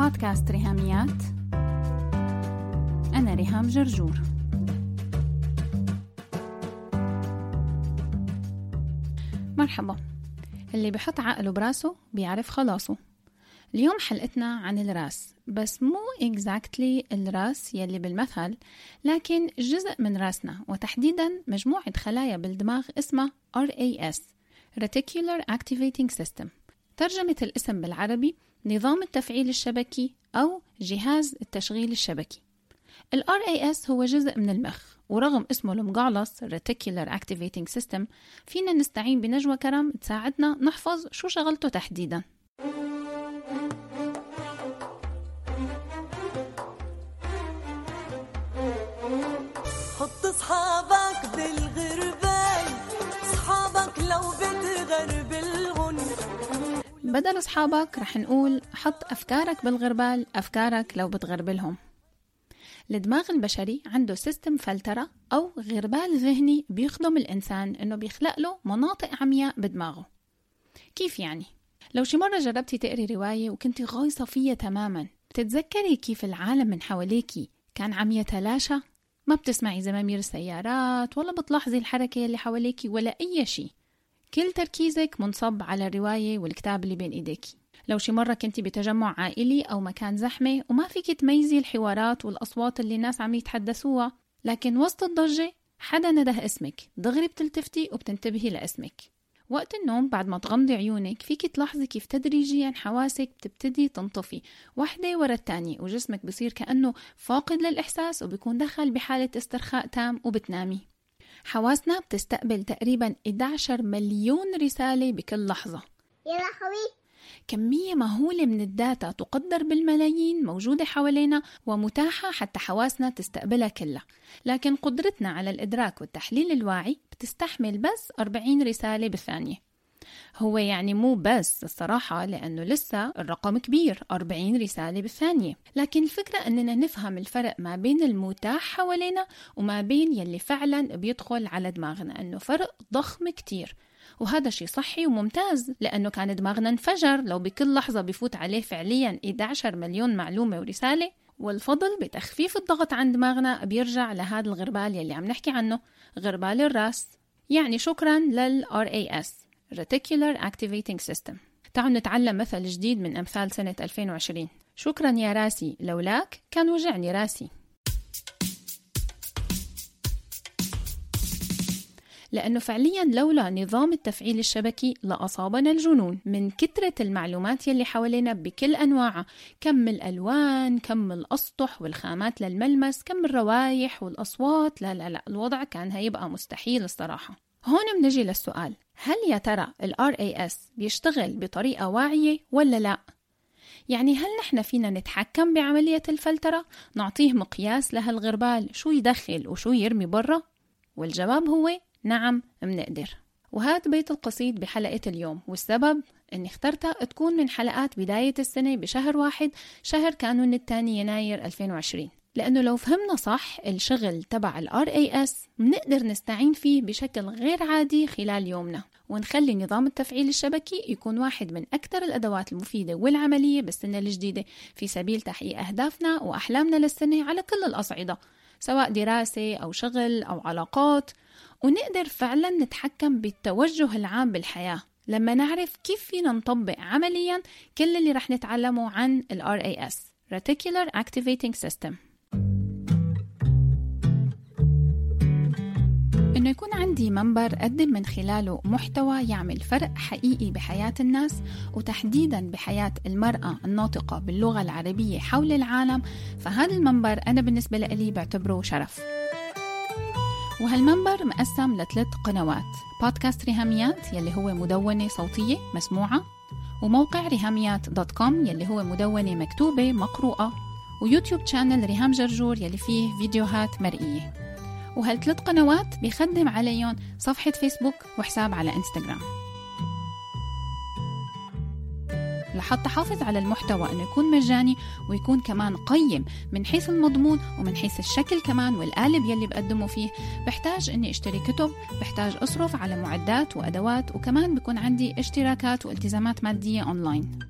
بودكاست ريهاميات. أنا ريهام جرجور. مرحبا. اللي بحط عقله براسه بيعرف خلاصه. اليوم حلقتنا عن الراس بس مو exactly الراس يلي بالمثل لكن جزء من راسنا وتحديدا مجموعة خلايا بالدماغ اسمها RAS Reticular Activating System. ترجمة الاسم بالعربي نظام التفعيل الشبكي أو جهاز التشغيل الشبكي. ال RAS هو جزء من المخ ورغم اسمه المقعلص Reticular Activating System فينا نستعين بنجوى كرم تساعدنا نحفظ شو شغلته تحديداً. بدل أصحابك رح نقول حط أفكارك بالغربال أفكارك لو بتغربلهم. الدماغ البشري عنده سيستم فلترة أو غربال ذهني بيخدم الإنسان إنه بيخلق له مناطق عمياء بدماغه. كيف يعني؟ لو شي مرة جربتي تقري رواية وكنتي غايصة فيها تماما بتتذكري كيف العالم من حواليكي كان عم يتلاشى؟ ما بتسمعي زمامير السيارات ولا بتلاحظي الحركة اللي حواليكي ولا أي شيء كل تركيزك منصب على الرواية والكتاب اللي بين إيديكي لو شي مرة كنتي بتجمع عائلي أو مكان زحمة وما فيك تميزي الحوارات والأصوات اللي الناس عم يتحدثوها لكن وسط الضجة حدا نده اسمك دغري بتلتفتي وبتنتبهي لاسمك. وقت النوم بعد ما تغمضي عيونك فيك تلاحظي كيف تدريجيا حواسك بتبتدي تنطفي. واحدة ورا الثانية وجسمك بصير كأنه فاقد للإحساس وبيكون دخل بحالة استرخاء تام وبتنامي. حواسنا بتستقبل تقريبا 11 مليون رسالة بكل لحظة. يا لهوي كمية مهولة من الداتا تقدر بالملايين موجودة حوالينا ومتاحة حتى حواسنا تستقبلها كلها. لكن قدرتنا على الإدراك والتحليل الواعي بتستحمل بس 40 رسالة بالثانية. هو يعني مو بس الصراحة لأنه لسه الرقم كبير 40 رسالة بالثانية. لكن الفكرة أننا نفهم الفرق ما بين المتاح حوالينا وما بين يلي فعلا بيدخل على دماغنا أنه فرق ضخم كتير. وهذا شيء صحي وممتاز لأنه كان دماغنا انفجر. لو بكل لحظة بفوت عليه فعليا 11 مليون معلومة ورسالة والفضل بتخفيف الضغط عن دماغنا بيرجع لهذا الغربال يلي عم نحكي عنه غربال الرأس. يعني شكرا لل RAS Reticular Activating System. تعالوا نتعلم مثل جديد من أمثال سنة 2020 شكرا يا راسي. لولاك كان وجعني راسي. لأنه فعليا لولا نظام التفعيل الشبكي لأصابنا الجنون من كثرة المعلومات يلي حوالينا بكل أنواعها. كم الألوان كم الأسطح والخامات للملمس كم الروايح والأصوات. لا لا لا الوضع كان هيبقى مستحيل الصراحة. هون بنجي للسؤال. هل يا ترى ال RAS بيشتغل بطريقة واعية ولا لا؟ يعني هل نحن فينا نتحكم بعملية الفلترة؟ نعطيه مقياس لهالغربال شو يدخل وشو يرمي برا؟ والجواب هو نعم منقدر وهذا بيت القصيد بحلقة اليوم والسبب إني اخترتها تكون من حلقات بداية السنة بشهر واحد شهر كانون الثاني يناير 2020 لأنه لو فهمنا صح الشغل تبع ال RAS بنقدر نستعين فيه بشكل غير عادي خلال يومنا. ونخلي نظام التفعيل الشبكي يكون واحد من أكثر الأدوات المفيدة والعملية بالسنة الجديدة في سبيل تحقيق أهدافنا وأحلامنا للسنة على كل الأصعدة سواء دراسة أو شغل أو علاقات. ونقدر فعلا نتحكم بالتوجه العام بالحياة. لما نعرف كيف فينا نطبق عمليا كل اللي رح نتعلمه عن ال RAS Reticular Activating System. إنه يكون عندي منبر أقدم من خلاله محتوى يعمل فرق حقيقي بحياة الناس وتحديدا بحياة المرأة الناطقة باللغة العربية حول العالم فهذا المنبر أنا بالنسبة لي بعتبره شرف. وهالمنبر مقسم لثلاث قنوات بودكاست ريهاميات يلي هو مدونة صوتية مسموعة وموقع ريهاميات dot com يلي هو مدونة مكتوبة مقروءة ويوتيوب channel ريهام جرجور يلي فيه فيديوهات مرئية. وهالثلاث قنوات؟ بيخدم عليهم صفحة فيسبوك وحساب على إنستغرام. لحتى حافظ على المحتوى إنه يكون مجاني ويكون كمان قيم من حيث المضمون ومن حيث الشكل كمان والقالب يلي بقدمه فيه بحتاج إني أشتري كتب بحتاج أصرف على معدات وأدوات وكمان بكون عندي اشتراكات والتزامات مادية أونلاين.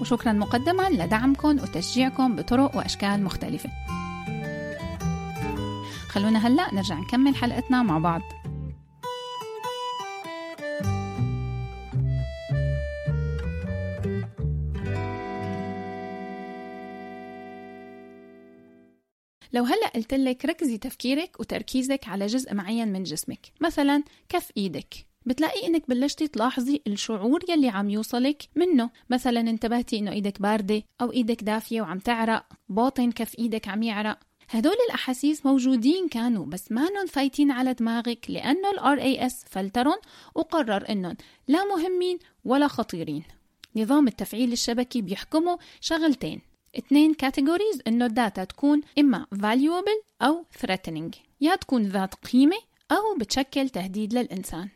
وشكرا مقدما لدعمكم وتشجيعكم بطرق وأشكال مختلفة. خلونا هلأ نرجع نكمل حلقتنا مع بعض. لو هلأ قلت لك ركزي تفكيرك وتركيزك على جزء معين من جسمك مثلا كف إيدك. بتلاقي إنك بلشتي تلاحظي الشعور يلي عم يوصلك منه. مثلا انتبهتي إنه إيدك باردة أو إيدك دافية وعم تعرق باطن كف إيدك عم يعرق. هدول الأحاسيس موجودين كانوا بس مانن فايتين على دماغك لأنه ال RAS فلترن وقرر إنهم لا مهمين ولا خطيرين. نظام التفعيل الشبكي بيحكمه شغلتين. اثنين categories إنه ال data تكون إما valuable أو threatening. يا تكون ذات قيمة أو بتشكل تهديد للإنسان.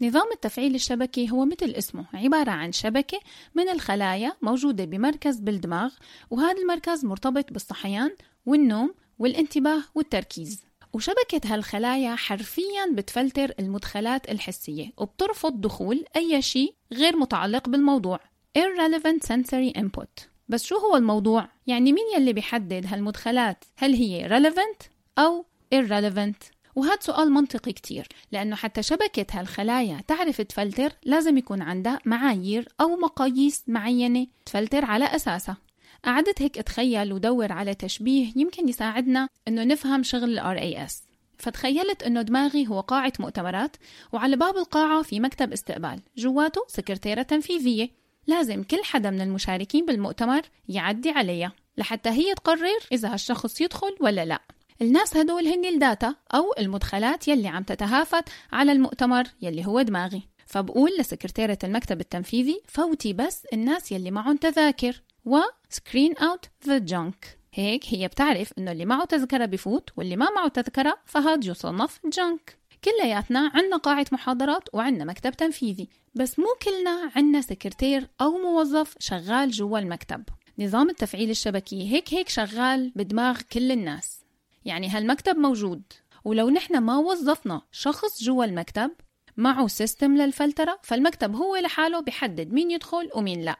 نظام التفعيل الشبكي هو مثل اسمه عبارة عن شبكة من الخلايا موجودة بمركز بالدماغ وهذا المركز مرتبط بالصحيان والنوم والانتباه والتركيز وشبكة هالخلايا حرفيا بتفلتر المدخلات الحسية وبترفض دخول أي شيء غير متعلق بالموضوع irrelevant sensory input بس شو هو الموضوع؟ يعني مين يلي بيحدد هالمدخلات هل هي relevant أو irrelevant؟ وهذا سؤال منطقي كتير لأنه حتى شبكة هالخلايا تعرف تفلتر لازم يكون عندها معايير أو مقاييس معينة تفلتر على أساسها. قعدت هيك أتخيل ودور على تشبيه يمكن يساعدنا إنه نفهم شغل ال RAS فتخيلت إنه دماغي هو قاعة مؤتمرات وعلى باب القاعة في مكتب استقبال جواته سكرتيرة تنفيذية. لازم كل حدا من المشاركين بالمؤتمر يعدي عليها لحتى هي تقرر إذا هالشخص يدخل ولا لا. الناس هدول هن ال data أو المدخلات يلي عم تتهافت على المؤتمر يلي هو دماغي. فبقول لسكرتيرة المكتب التنفيذي فوتي بس الناس يلي معهم تذاكر و screen out the junk. هيك هي بتعرف إنه اللي معه تذكرة بفوت واللي ما معه تذكرة فهاد يصنف junk كلياتنا عنا قاعة محاضرات وعنا مكتب تنفيذي بس مو كلنا عنا سكرتير أو موظف شغال جوا المكتب. نظام التفعيل الشبكي هيك هيك شغال بدماغ كل الناس. يعني هالمكتب موجود. ولو نحن ما وظفنا شخص جوا المكتب معه سيستم للفلترة فالمكتب هو لحاله بحدد مين يدخل ومين لا.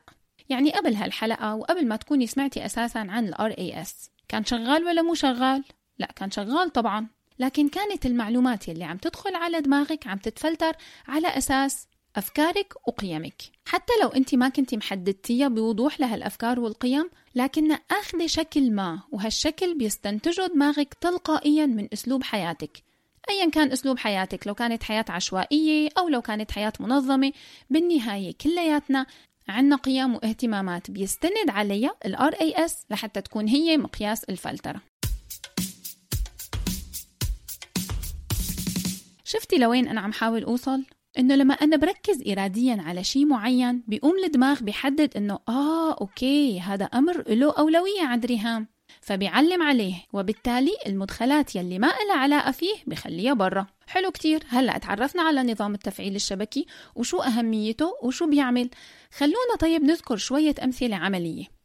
يعني قبل هالحلقة وقبل ما تكوني سمعتي أساسا عن ال RAS كان شغال ولا مو شغال؟ لا كان شغال طبعا. لكن كانت المعلومات اللي عم تدخل على دماغك عم تتفلتر على أساس أفكارك وقيمك. حتى لو أنت ما كنت محددتيها بوضوح لهالأفكار والقيم لكن أخذ شكل ما وهالشكل بيستنتجه دماغك تلقائيا من أسلوب حياتك. أيا كان أسلوب حياتك لو كانت حياة عشوائية أو لو كانت حياة منظمة بالنهاية كلياتنا عنا قيم واهتمامات بيستند عليها ال RAS لحتى تكون هي مقياس الفلترة. شفتي لوين أنا عم حاول أوصل؟ إنه لما أنا بركز إراديا على شيء معين بيقوم الدماغ بيحدد إنه آه أوكي هذا أمر له أولوية عند ريهام فبيعلم عليه وبالتالي المدخلات يلي ما إلها علاقة فيه بخليها برا. حلو كتير. هلأ تعرفنا على نظام التفعيل الشبكي وشو أهميته وشو بيعمل. خلونا طيب نذكر شوية أمثلة عملية.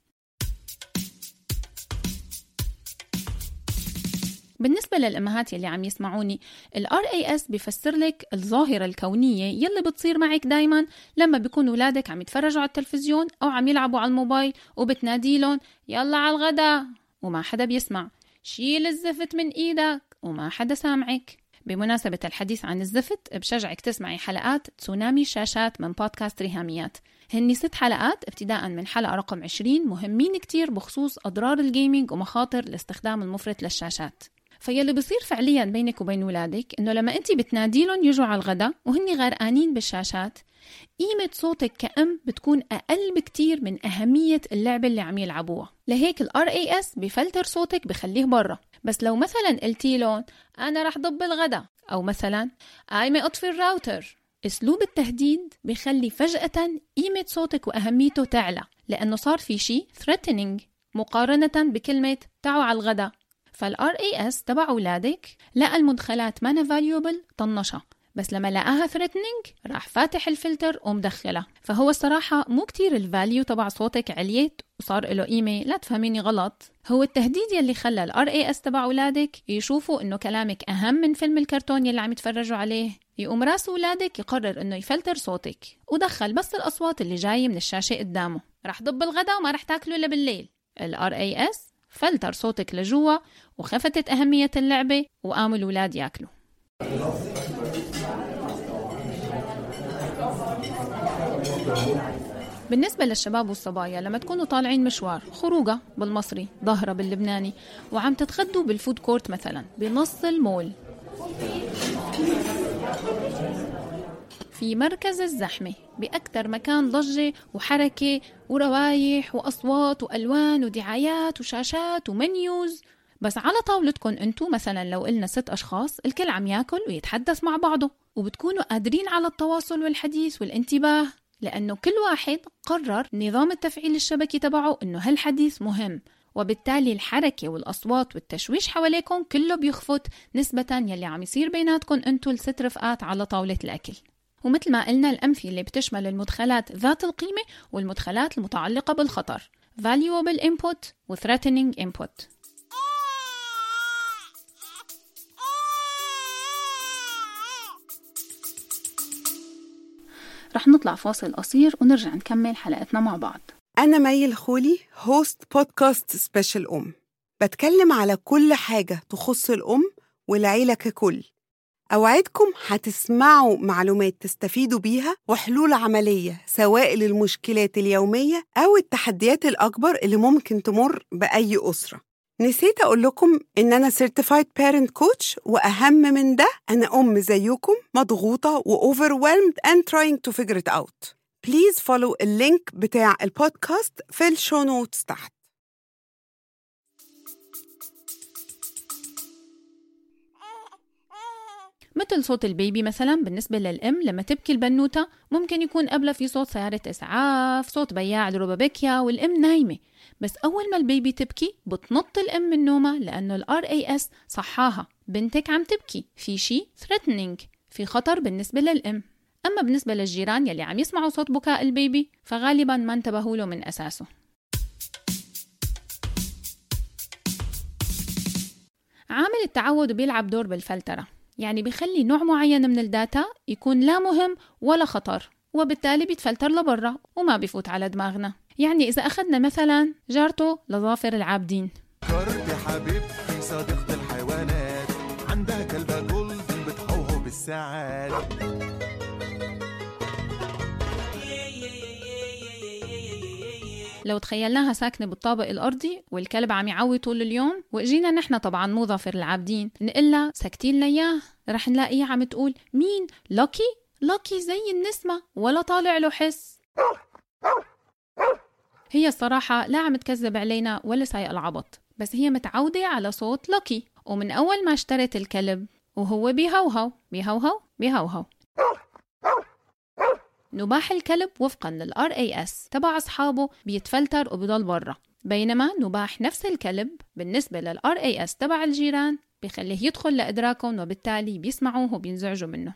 بالنسبة للأمهات يلي عم يسمعوني ال RAS بيفسر لك الظاهرة الكونية يلي بتصير معك دايما لما بيكون ولادك عم يتفرجوا على التلفزيون أو عم يلعبوا على الموبايل وبتنادي لهم يلا على الغداء وما حدا بيسمع. شيل الزفت من إيدك وما حدا سامعك. بمناسبة الحديث عن الزفت بشجعك تسمعي حلقات تسونامي الشاشات من بودكاست ريهاميات. هني ست حلقات ابتداء من حلقة رقم 20 مهمين كتير بخصوص أضرار الجيمنج ومخاطر الاستخدام المفرط للشاشات. فيلي بصير فعليا بينك وبين ولادك إنه لما انت بتنادي لهم يجوا على الغداء وهن غرقانين بالشاشات قيمة صوتك كأم بتكون أقل بكتير من أهمية اللعبة اللي عم يلعبوها. لهيك ال RAS بفلتر صوتك بخليه برا. بس لو مثلا قلتي لهم أنا رح ضب الغداء أو مثلا قايمة أطفي الراوتر أسلوب التهديد بيخلي فجأة قيمة صوتك وأهميته تعلى لأنه صار في شيء threatening مقارنة بكلمة تعوا على الغداء فال RAS تبع أولادك. لقى المدخلات ما valuable طنشها بس لما لقاها threatening راح فاتح الفلتر ومدخلها فهو الصراحة مو كتير ال value تبع صوتك عليت وصار له قيمة لا تفهميني غلط. هو التهديد يلي خلى ال RAS تبع أولادك يشوفوا إنه كلامك أهم من فيلم الكرتون يلي عم يتفرجوا عليه. يقوم راس أولادك يقرر إنه يفلتر صوتك. ودخل بس الأصوات اللي جاية من الشاشة قدامه. رح ضب الغداء وما رح تاكلوا إلا بالليل. ال RAS فلتر صوتك لجوا وخفتت أهمية اللعبة وقاموا الأولاد ياكلوا. بالنسبة للشباب والصبايا لما تكونوا طالعين مشوار خروجة بالمصري ظهرة باللبناني وعم تتغدوا بال food court مثلا بنص المول. في مركز الزحمة بأكثر مكان ضجة وحركة وروايح وأصوات وألوان ودعايات وشاشات ومنيوز. بس على طاولتكم أنتو مثلا لو قلنا ست أشخاص الكل عم ياكل ويتحدث مع بعضه وبتكونوا قادرين على التواصل والحديث والانتباه لأنه كل واحد قرر نظام التفعيل الشبكي تبعه إنه هالحديث مهم. وبالتالي الحركة والأصوات والتشويش حواليكم كله بيخفت نسبة يلي عم يصير بيناتكم أنتو الست رفقات على طاولة الأكل. ومثل ما قلنا الأمثلة بتشمل المدخلات ذات القيمة والمدخلات المتعلقة بالخطر. Valuable input و threatening input. رح نطلع فاصل قصير ونرجع نكمل حلقتنا مع بعض. أنا مي الخولي host بودكاست سبيشال أم. بتكلم على كل حاجة تخص الأم والعيلة ككل. أوعدكم هتسمعوا معلومات تستفيدوا بيها وحلول عملية سواء للمشكلات اليومية أو التحديات الأكبر اللي ممكن تمر بأي أسرة. نسيت أقول لكم إن أنا Certified Parent Coach وأهم من ده أنا أم زيكم مضغوطة و overwhelmed and trying to figure it out. please follow ال link بتاع البودكاست في ال show notes تحت. مثل صوت البيبي مثلا بالنسبة للأم لما تبكي البنوتة ممكن يكون قبلها في صوت سيارة إسعاف صوت بياع الروبابيكيا والأم نايمة. بس أول ما البيبي تبكي بتنط الأم من نومها لأنه ال RAS صحاها. بنتك عم تبكي. في شي threatening في خطر بالنسبة للأم. أما بالنسبة للجيران يلي عم يسمعوا صوت بكاء البيبي فغالبا ما انتبهوا له من أساسه. عامل التعود بيلعب دور بالفلترة. يعني بيخلي نوع معين من ال data يكون لا مهم ولا خطر وبالتالي بيتفلتر لبرا وما بيفوت على دماغنا. يعني إذا أخذنا مثلا جارته لظافر العابدين. حبيبتي صديقة الحيوانات عندها كلبة golden بتهوهو بالساعات. لو تخيلناها ساكنة بالطابق الأرضي والكلب عم يعوي طول اليوم وإجينا نحن طبعا مو ظافر العابدين نقلها سكتي لياه رح نلاقيها عم تقول مين؟ لوكي؟ لوكي زي النسمة ولا طالع له حس. هي الصراحة لا عم تكذب علينا ولا سايقة العبط بس هي متعودة على صوت لوكي ومن أول ما اشترت الكلب وهو بيهوهو بيهوهو بيهوهو. نباح الكلب وفقا لل RAS تبع أصحابه بيتفلتر وبضل برا بينما نباح نفس الكلب بالنسبة لل RAS تبع الجيران بخليه يدخل لإدراكهم وبالتالي بيسمعوه وبينزعجوا منه.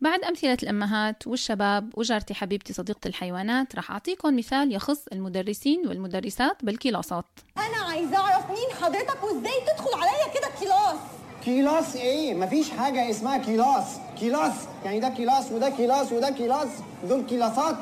بعد أمثلة الأمهات والشباب وجارتي حبيبتي صديقة الحيوانات رح أعطيكم مثال يخص المدرسين والمدرسات بالكلاسات. أنا عايزة أعرف مين حضرتك وإزاي تدخل عليا كده class؟ كيلاس إيه؟ مفيش حاجة اسمها كيلاس. كيلاس يعني ده كيلاس وده كيلاس وده كيلاس. دول كيلاسات.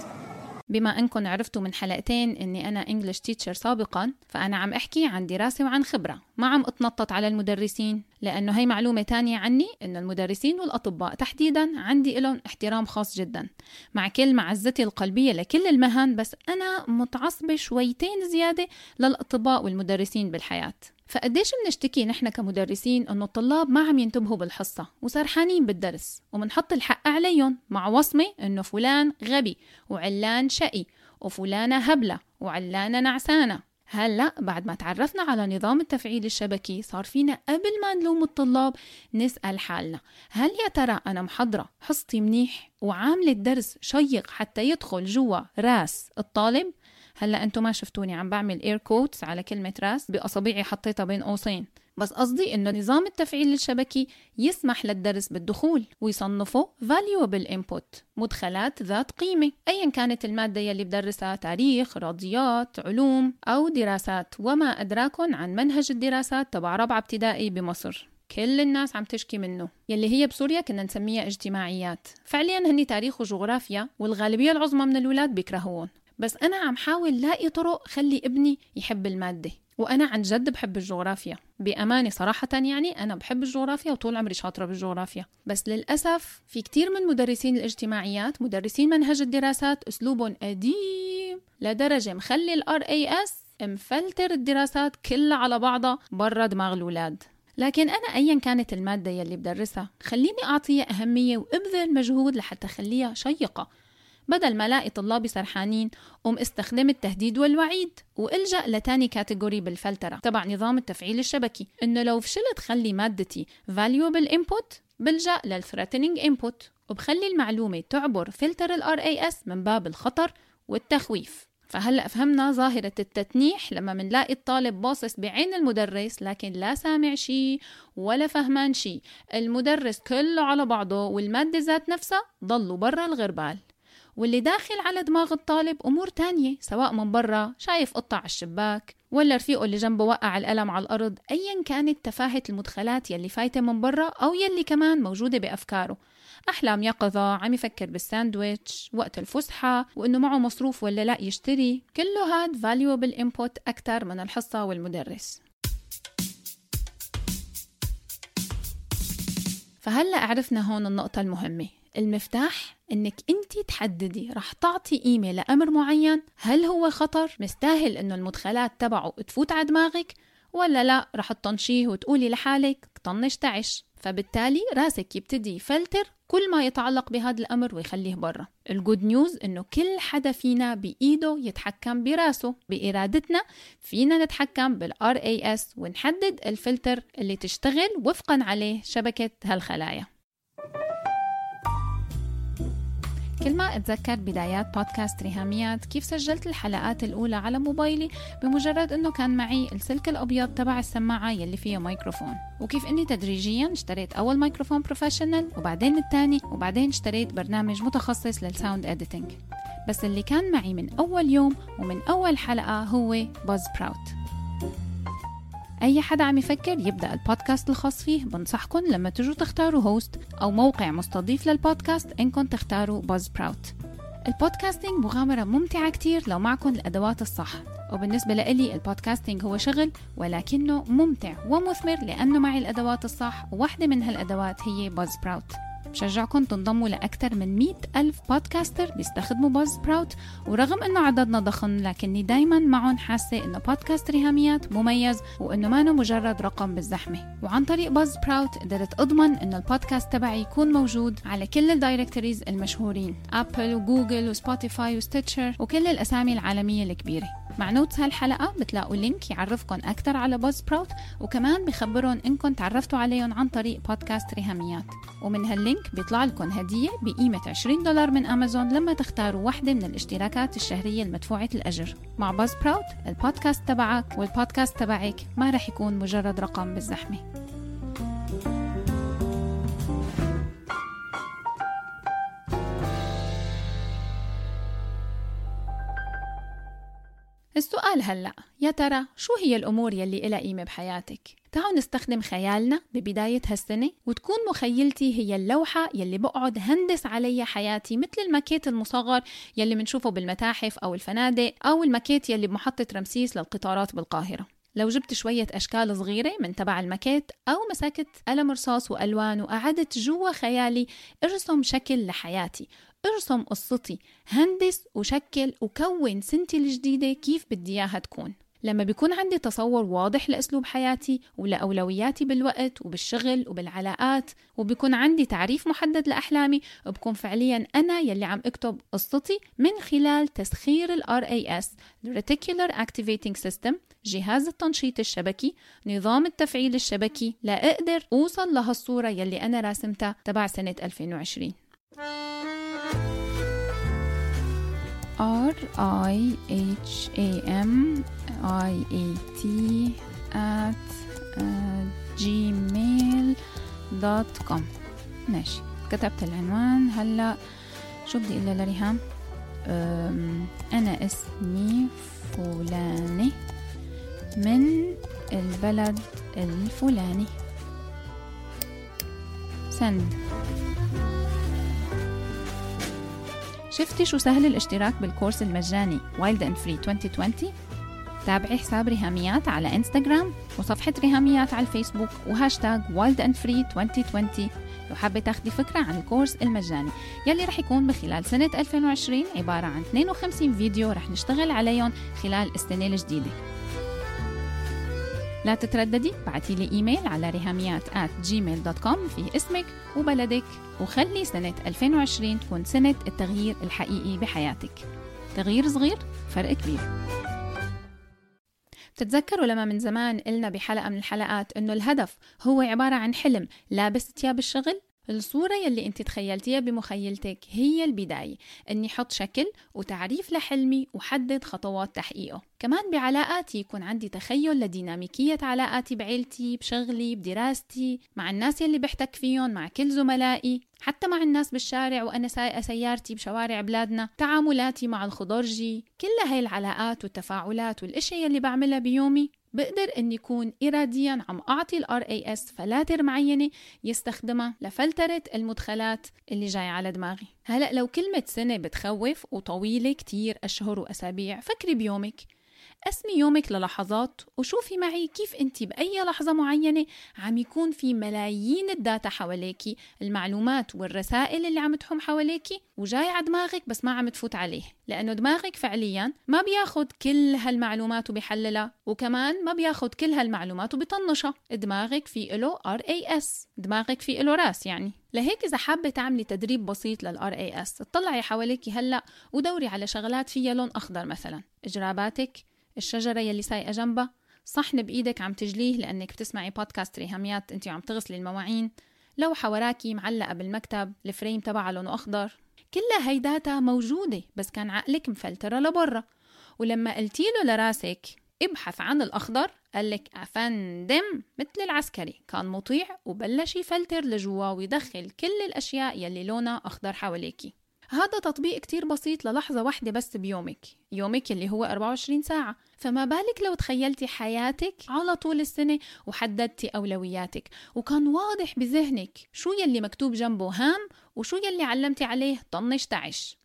بما أنكم عرفتوا من حلقتين إني أنا انجلش تيتشر سابقا فأنا عم أحكي عن دراسة وعن خبرة. ما عم أتنطط على المدرسين لأنه هي معلومة تانية عني انه المدرسين والأطباء تحديدا عندي لهم احترام خاص جدا. مع كل معزتي القلبية لكل المهن بس أنا متعصبة شويتين زيادة للأطباء والمدرسين بالحياة. فقديش بنشتكي نحن كمدرسين إنه الطلاب ما عم ينتبهوا بالحصة وسرحانين بالدرس ومنحط الحق عليهم مع وصمة إنه فلان غبي وعلان شقي وفلانة هبلة وعلانة نعسانة. هلأ بعد ما تعرفنا على نظام التفعيل الشبكي صار فينا قبل ما نلوم الطلاب نسأل حالنا هل يا ترى أنا محضرة حصتي منيح وعاملة درس شيق حتى يدخل جوا رأس الطالب؟ هلا أنتم ما شفتوني عم بعمل air quotes على كلمة راس بأصابعي حطيتها بين قوسين. بس قصدي إنه نظام التفعيل الشبكي يسمح للدرس بالدخول ويصنفه valuable input مدخلات ذات قيمة. أيا كانت المادة يلي بدرسها تاريخ رياضيات علوم أو دراسات وما أدراكم عن منهج الدراسات تبع رابعة ابتدائي بمصر. كل الناس عم تشكي منه. يلي هي بسوريا كنا نسميها اجتماعيات. فعليا هني تاريخ وجغرافيا والغالبية العظمى من الولاد بيكرهوهم بس أنا عم حاول لاقي طرق خلي ابني يحب المادة وأنا عن جد بحب الجغرافيا. بأمانة صراحة يعني أنا بحب الجغرافيا وطول عمري شاطرة بالجغرافيا. بس للأسف في كتير من مدرسين الاجتماعيات مدرسين منهج الدراسات أسلوبهم قديم لدرجة مخلي ال RAS مفلتر الدراسات كلها على بعضها برا دماغ الولاد لكن أنا أيا كانت المادة يلي بدرسها خليني أعطيها أهمية وأبذل مجهود لحتى أخليها شيقة. بدل ما لاقي طلابي سرحانين قوم استخدم التهديد والوعيد والجأ لتاني category بالفلترة تبع نظام التفعيل الشبكي. انه لو فشلت خلي مادتي valuable input بلجأ لل threatening input وبخلي المعلومة تعبر فلتر ال RAS من باب الخطر والتخويف. فهلأ فهمنا ظاهرة التتنيح لما منلاقي الطالب باصص بعين المدرس لكن لا سامع شي ولا فهمان شي. المدرس كله على بعضه والمادة ذات نفسها ضلوا برا الغربال. واللي داخل على دماغ الطالب أمور تانية سواء من برا شايف قطة على الشباك ولا رفيقه اللي جنبه وقع القلم على الأرض أيا كانت تفاهة المدخلات يلي فايتة من برا أو يلي كمان موجودة بأفكاره. أحلام يقظة عم يفكر بالساندويتش وقت الفسحة وإنه معه مصروف ولا لأ يشتري كله هاد valuable input أكتر من الحصة والمدرس. فهلأ عرفنا هون النقطة المهمة. المفتاح إنك أنت تحددي رح تعطي قيمة لأمر معين هل هو خطر مستاهل إنه المدخلات تبعه تفوت على دماغك ولا لا رح تطنشيه وتقولي لحالك طنش تعش. فبالتالي راسك يبتدي يفلتر كل ما يتعلق بهذا الأمر ويخليه برا. ال good news إنه كل حدا فينا بإيده يتحكم براسه بإرادتنا فينا نتحكم بال RAS ونحدد الفلتر اللي تشتغل وفقا عليه شبكة هالخلايا. كل ما أتذكر بدايات بودكاست ريهاميات كيف سجلت الحلقات الأولى على موبايلي بمجرد أنه كان معي السلك الأبيض تبع السماعة يلي فيها ميكروفون. وكيف أني تدريجيا اشتريت أول ميكروفون professional وبعدين الثاني وبعدين اشتريت برنامج متخصص لل sound editing بس اللي كان معي من أول يوم ومن أول حلقة هو Buzzsprout أي حدا عم يفكر يبدأ البودكاست الخاص فيه بنصحكم لما تجوا تختاروا host أو موقع مستضيف للبودكاست إنكم تختاروا Buzzsprout ال podcasting مغامرة ممتعة كتير لو معكم الأدوات الصح. وبالنسبة لإلي ال podcasting هو شغل ولكنه ممتع ومثمر لأنه معي الأدوات الصح وواحدة من هالأدوات هي Buzzsprout بشجعكم تنضموا لأكثر من 100 ألف podcaster بيستخدموا Buzzsprout ورغم أنه عددنا ضخم لكني دايما معهم حاسة أنه بودكاست ريهاميات مميز وأنه ما مجرد رقم بالزحمة. وعن طريق Buzzsprout قدرت أضمن أنه البودكاست تبعي يكون موجود على كل ال directories المشهورين أبل وجوجل وسبوتيفاي و Stitcher وكل الأسامي العالمية الكبيرة. مع notes هالحلقة بتلاقوا link يعرفكم أكثر على Buzzsprout وكمان بخبرهم إنكم تعرفتوا عليهم عن طريق بودكاست ريهاميات. ومن هال link بيطلع لكم هدية بقيمة 20 دولار من أمازون لما تختاروا واحدة من الاشتراكات الشهرية المدفوعة الأجر. مع Buzzsprout البودكاست تبعك والبودكاست تبعك ما رح يكون مجرد رقم بالزحمة. السؤال هلأ يا ترى شو هي الأمور يلي إلها قيمة بحياتك؟ تعالوا نستخدم خيالنا ببداية هالسنة وتكون مخيلتي هي اللوحة يلي بقعد هندس عليها حياتي مثل الماكيت المصغر يلي منشوفه بالمتاحف أو الفنادق أو الماكيت يلي بمحطة رمسيس للقطارات بالقاهرة لو جبت شوية أشكال صغيرة من تبع الماكيت أو مسكت قلم رصاص وألوان وقعدت جوا خيالي ارسم شكل لحياتي إرسم قصتي هندس وشكل وكون سنتي الجديدة كيف بدي إياها تكون. لما بيكون عندي تصور واضح لأسلوب حياتي ولأولوياتي بالوقت وبالشغل وبالعلاقات وبيكون عندي تعريف محدد لأحلامي بكون فعليا أنا يلي عم أكتب قصتي من خلال تسخير ال RAS Reticular Activating System جهاز التنشيط الشبكي نظام التفعيل الشبكي لأقدر أوصل لهالصورة يلي أنا راسمتها تبع سنة 2020 R I H A M I A T at uh, gmail دوت كوم ماشي. كتبت العنوان. هلا شو بدي أقول لريهام؟ أنا اسمي فلاني من البلد الفلاني. سند. شفتي شو سهل الاشتراك بال course المجاني Wild and Free 2020 تابعي حساب ريهاميات على انستغرام وصفحة ريهاميات على الفيسبوك وهاشتاج Wild and Free 2020 لو حابة تاخدي فكرة عن ال course المجاني يلي رح يكون بخلال سنة 2020 عبارة عن 52 فيديو رح نشتغل عليهم خلال السنة الجديدة. لا تترددي بعتي لي إيميل على ريهاميات at gmail.com فيه اسمك وبلدك وخلي سنة 2020 تكون سنة التغيير الحقيقي بحياتك. تغيير صغير فرق كبير. بتتذكروا لما من قلنا قلنا بحلقة من الحلقات إنه الهدف هو عبارة عن حلم لابس تياب الشغل؟ الصورة يلي انت تخيلتيها بمخيلتك هي البداية اني حط شكل وتعريف لحلمي وحدد خطوات تحقيقه. كمان بعلاقاتي يكون عندي تخيل لديناميكية علاقاتي بعيلتي بشغلي بدراستي مع الناس يلي بحتك فيهم مع كل زملائي حتى مع الناس بالشارع وأنا سايقة سيارتي بشوارع بلادنا تعاملاتي مع الخضرجي كل هاي العلاقات والتفاعلات والأشياء يلي بعملها بيومي بقدر إني يكون اراديا عم أعطي ال RAS فلاتر معينه يستخدمها لفلترة المدخلات اللي جاي على دماغي. هلأ لو كلمة سنة بتخوف وطويلة كتير أشهر وأسابيع فكري بيومك. قسمي يومك للحظات وشوفي معي كيف انت بأي لحظة معينة عم يكون في ملايين ال data حواليكي المعلومات والرسائل اللي عم تحوم حواليكي وجاي على دماغك بس ما عم تفوت عليه لأنه دماغك فعليا ما بياخد كل هالمعلومات وبيحللها وكمان ما بياخد كل هالمعلومات وبيطنشها. دماغك في له RAS دماغك في له راس يعني. لهيك إذا حابة تعملي تدريب بسيط لل RAS اطلعي حواليكي هلأ ودوري على شغلات فيها لون أخضر مثلا. جراباتك الشجرة يلي سايقة جنبها. صحن بإيدك عم تجليه لأنك بتسمعي بودكاست ريهاميات أنت عم تغسلي المواعين. لوحة وراكي معلقة بالمكتب ال frame تبعها لونه أخضر. كلها هي data موجودة بس كان عقلك مفلترة لبرا. ولما قلتي له لراسك ابحث عن الأخضر قال لك أفندم مثل العسكري. كان مطيع وبلش يفلتر لجوا ويدخل كل الأشياء يلي لونها أخضر حواليكي. هذا تطبيق كتير بسيط للحظة واحدة بس بيومك يومك اللي هو 24 ساعة. فما بالك لو تخيلتي حياتك على طول السنة وحددتي أولوياتك. وكان واضح بذهنك شو يلي مكتوب جنبه هام وشو يلي علمتي عليه طنش تعش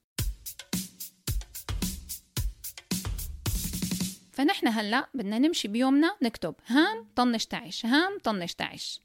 فنحن هلأ بدنا نمشي بيومنا نكتب هام طنش تعش هام طنش تعش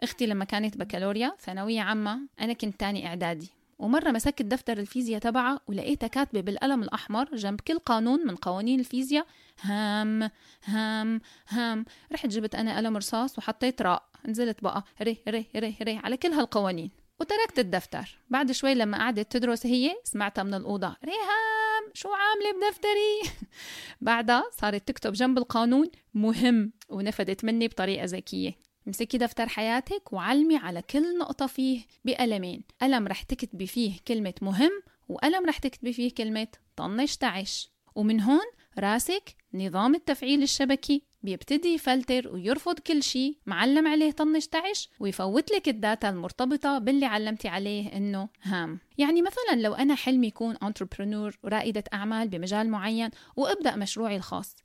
أختي لما كانت بكالوريا ثانوية عامة أنا كنت تاني إعدادي. ومرة مسكت دفتر الفيزياء تبعها ولقيتها كاتبة بالقلم الأحمر جنب كل قانون من قوانين الفيزياء. هام هام هام رحت جبت أنا قلم رصاص وحطيت راء. نزلت بقى ري ري ري ري على كل هالقوانين. وتركت الدفتر. بعد شوي لما قعدت تدرس هي سمعتها من الأوضة. ريهام شو عاملة بدفتري؟ بعدها صارت تكتب جنب القانون مهم ونفدت مني بطريقة ذكية. امسكي دفتر حياتك وعلمي على كل نقطة فيه بقلمين. قلم رح تكتبي فيه كلمة مهم وقلم رح تكتبي فيه كلمة طنش تعش ومن هون راسك نظام التفعيل الشبكي بيبتدي يفلتر ويرفض كل شيء معلم عليه طنش تعش ويفوت لك الداتا المرتبطة باللي علمتي عليه إنه هام. يعني مثلا لو أنا حلمي يكون انتربرنور ورائدة أعمال بمجال معين وأبدأ مشروعي الخاص.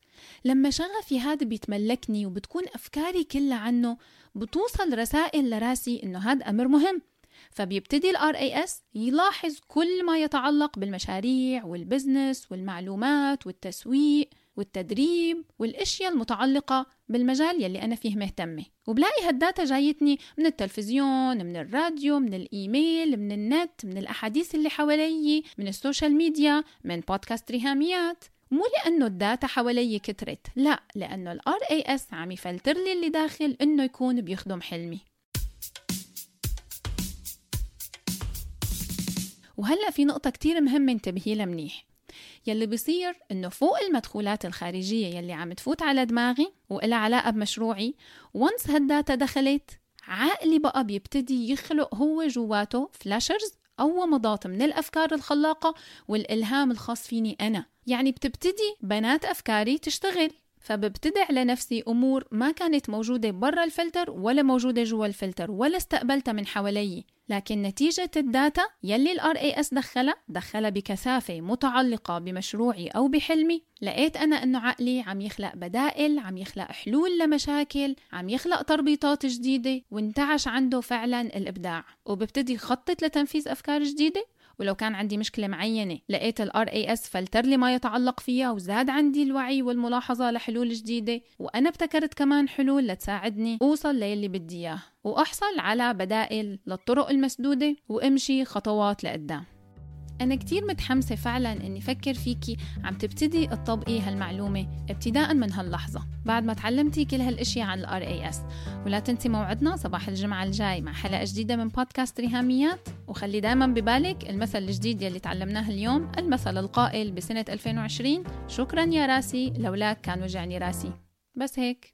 لما شغفي هذا بيتملكني وبتكون أفكاري كلها عنه بتوصل رسائل لرأسي إنه هذا أمر مهم. فبيبتدي ال RAS يلاحظ كل ما يتعلق بالمشاريع وال business والمعلومات والتسويق والتدريب والأشياء المتعلقة بالمجال يلي أنا فيه مهتمة. وبلاقي هال data جايتني من التلفزيون من الراديو من الإيميل من النت من الأحاديث اللي حوالي من ال social media من بودكاست ريهاميات مو لأنه ال data حوالي كترت لا لأنه ال RAS عم يفلتر لي اللي داخل إنه يكون بيخدم حلمي. وهلأ في نقطة كتير مهمة انتبهي لها منيح. يلي بيصير إنه فوق المدخولات الخارجية يلي عم تفوت على دماغي وإلها علاقة بمشروعي و once هال data دخلت عقلي بقى بيبتدي يخلق هو جواته flashes أو ومضات من الأفكار الخلاقة والإلهام الخاص فيني أنا. يعني بتبتدي بنات أفكاري تشتغل. فببتدع لنفسي أمور ما كانت موجودة برا الفلتر ولا موجودة جوا الفلتر ولا استقبلتها من حوالي. لكن نتيجة ال data يلي ال RAS دخلها دخلها بكثافة متعلقة بمشروعي أو بحلمي. لقيت أنا أنه عقلي عم يخلق بدائل عم يخلق حلول لمشاكل عم يخلق تربيطات جديدة وانتعش عنده فعلا الإبداع. وببتدي يخطط لتنفيذ أفكار جديدة؟ ولو كان عندي مشكلة معينة لقيت ال RAS فلتر لي ما يتعلق فيها وزاد عندي الوعي والملاحظة لحلول جديدة وأنا ابتكرت كمان حلول لتساعدني أوصل للي بدي إياه وأحصل على بدائل للطرق المسدودة وأمشي خطوات لقدام. أنا كتير متحمسة فعلا إني فكر فيكي عم تبتدي تطبقي هالمعلومة ابتداء من هاللحظة بعد ما تعلمتي كل هالأشياء عن ال RAS ولا تنسي موعدنا صباح الجمعة الجاي مع حلقة جديدة من بودكاست ريهاميات. وخلي دايما ببالك المثل الجديد يلي تعلمناه اليوم المثل القائل بسنة 2020 شكرا يا راسي لولاك كان وجعني راسي. بس هيك.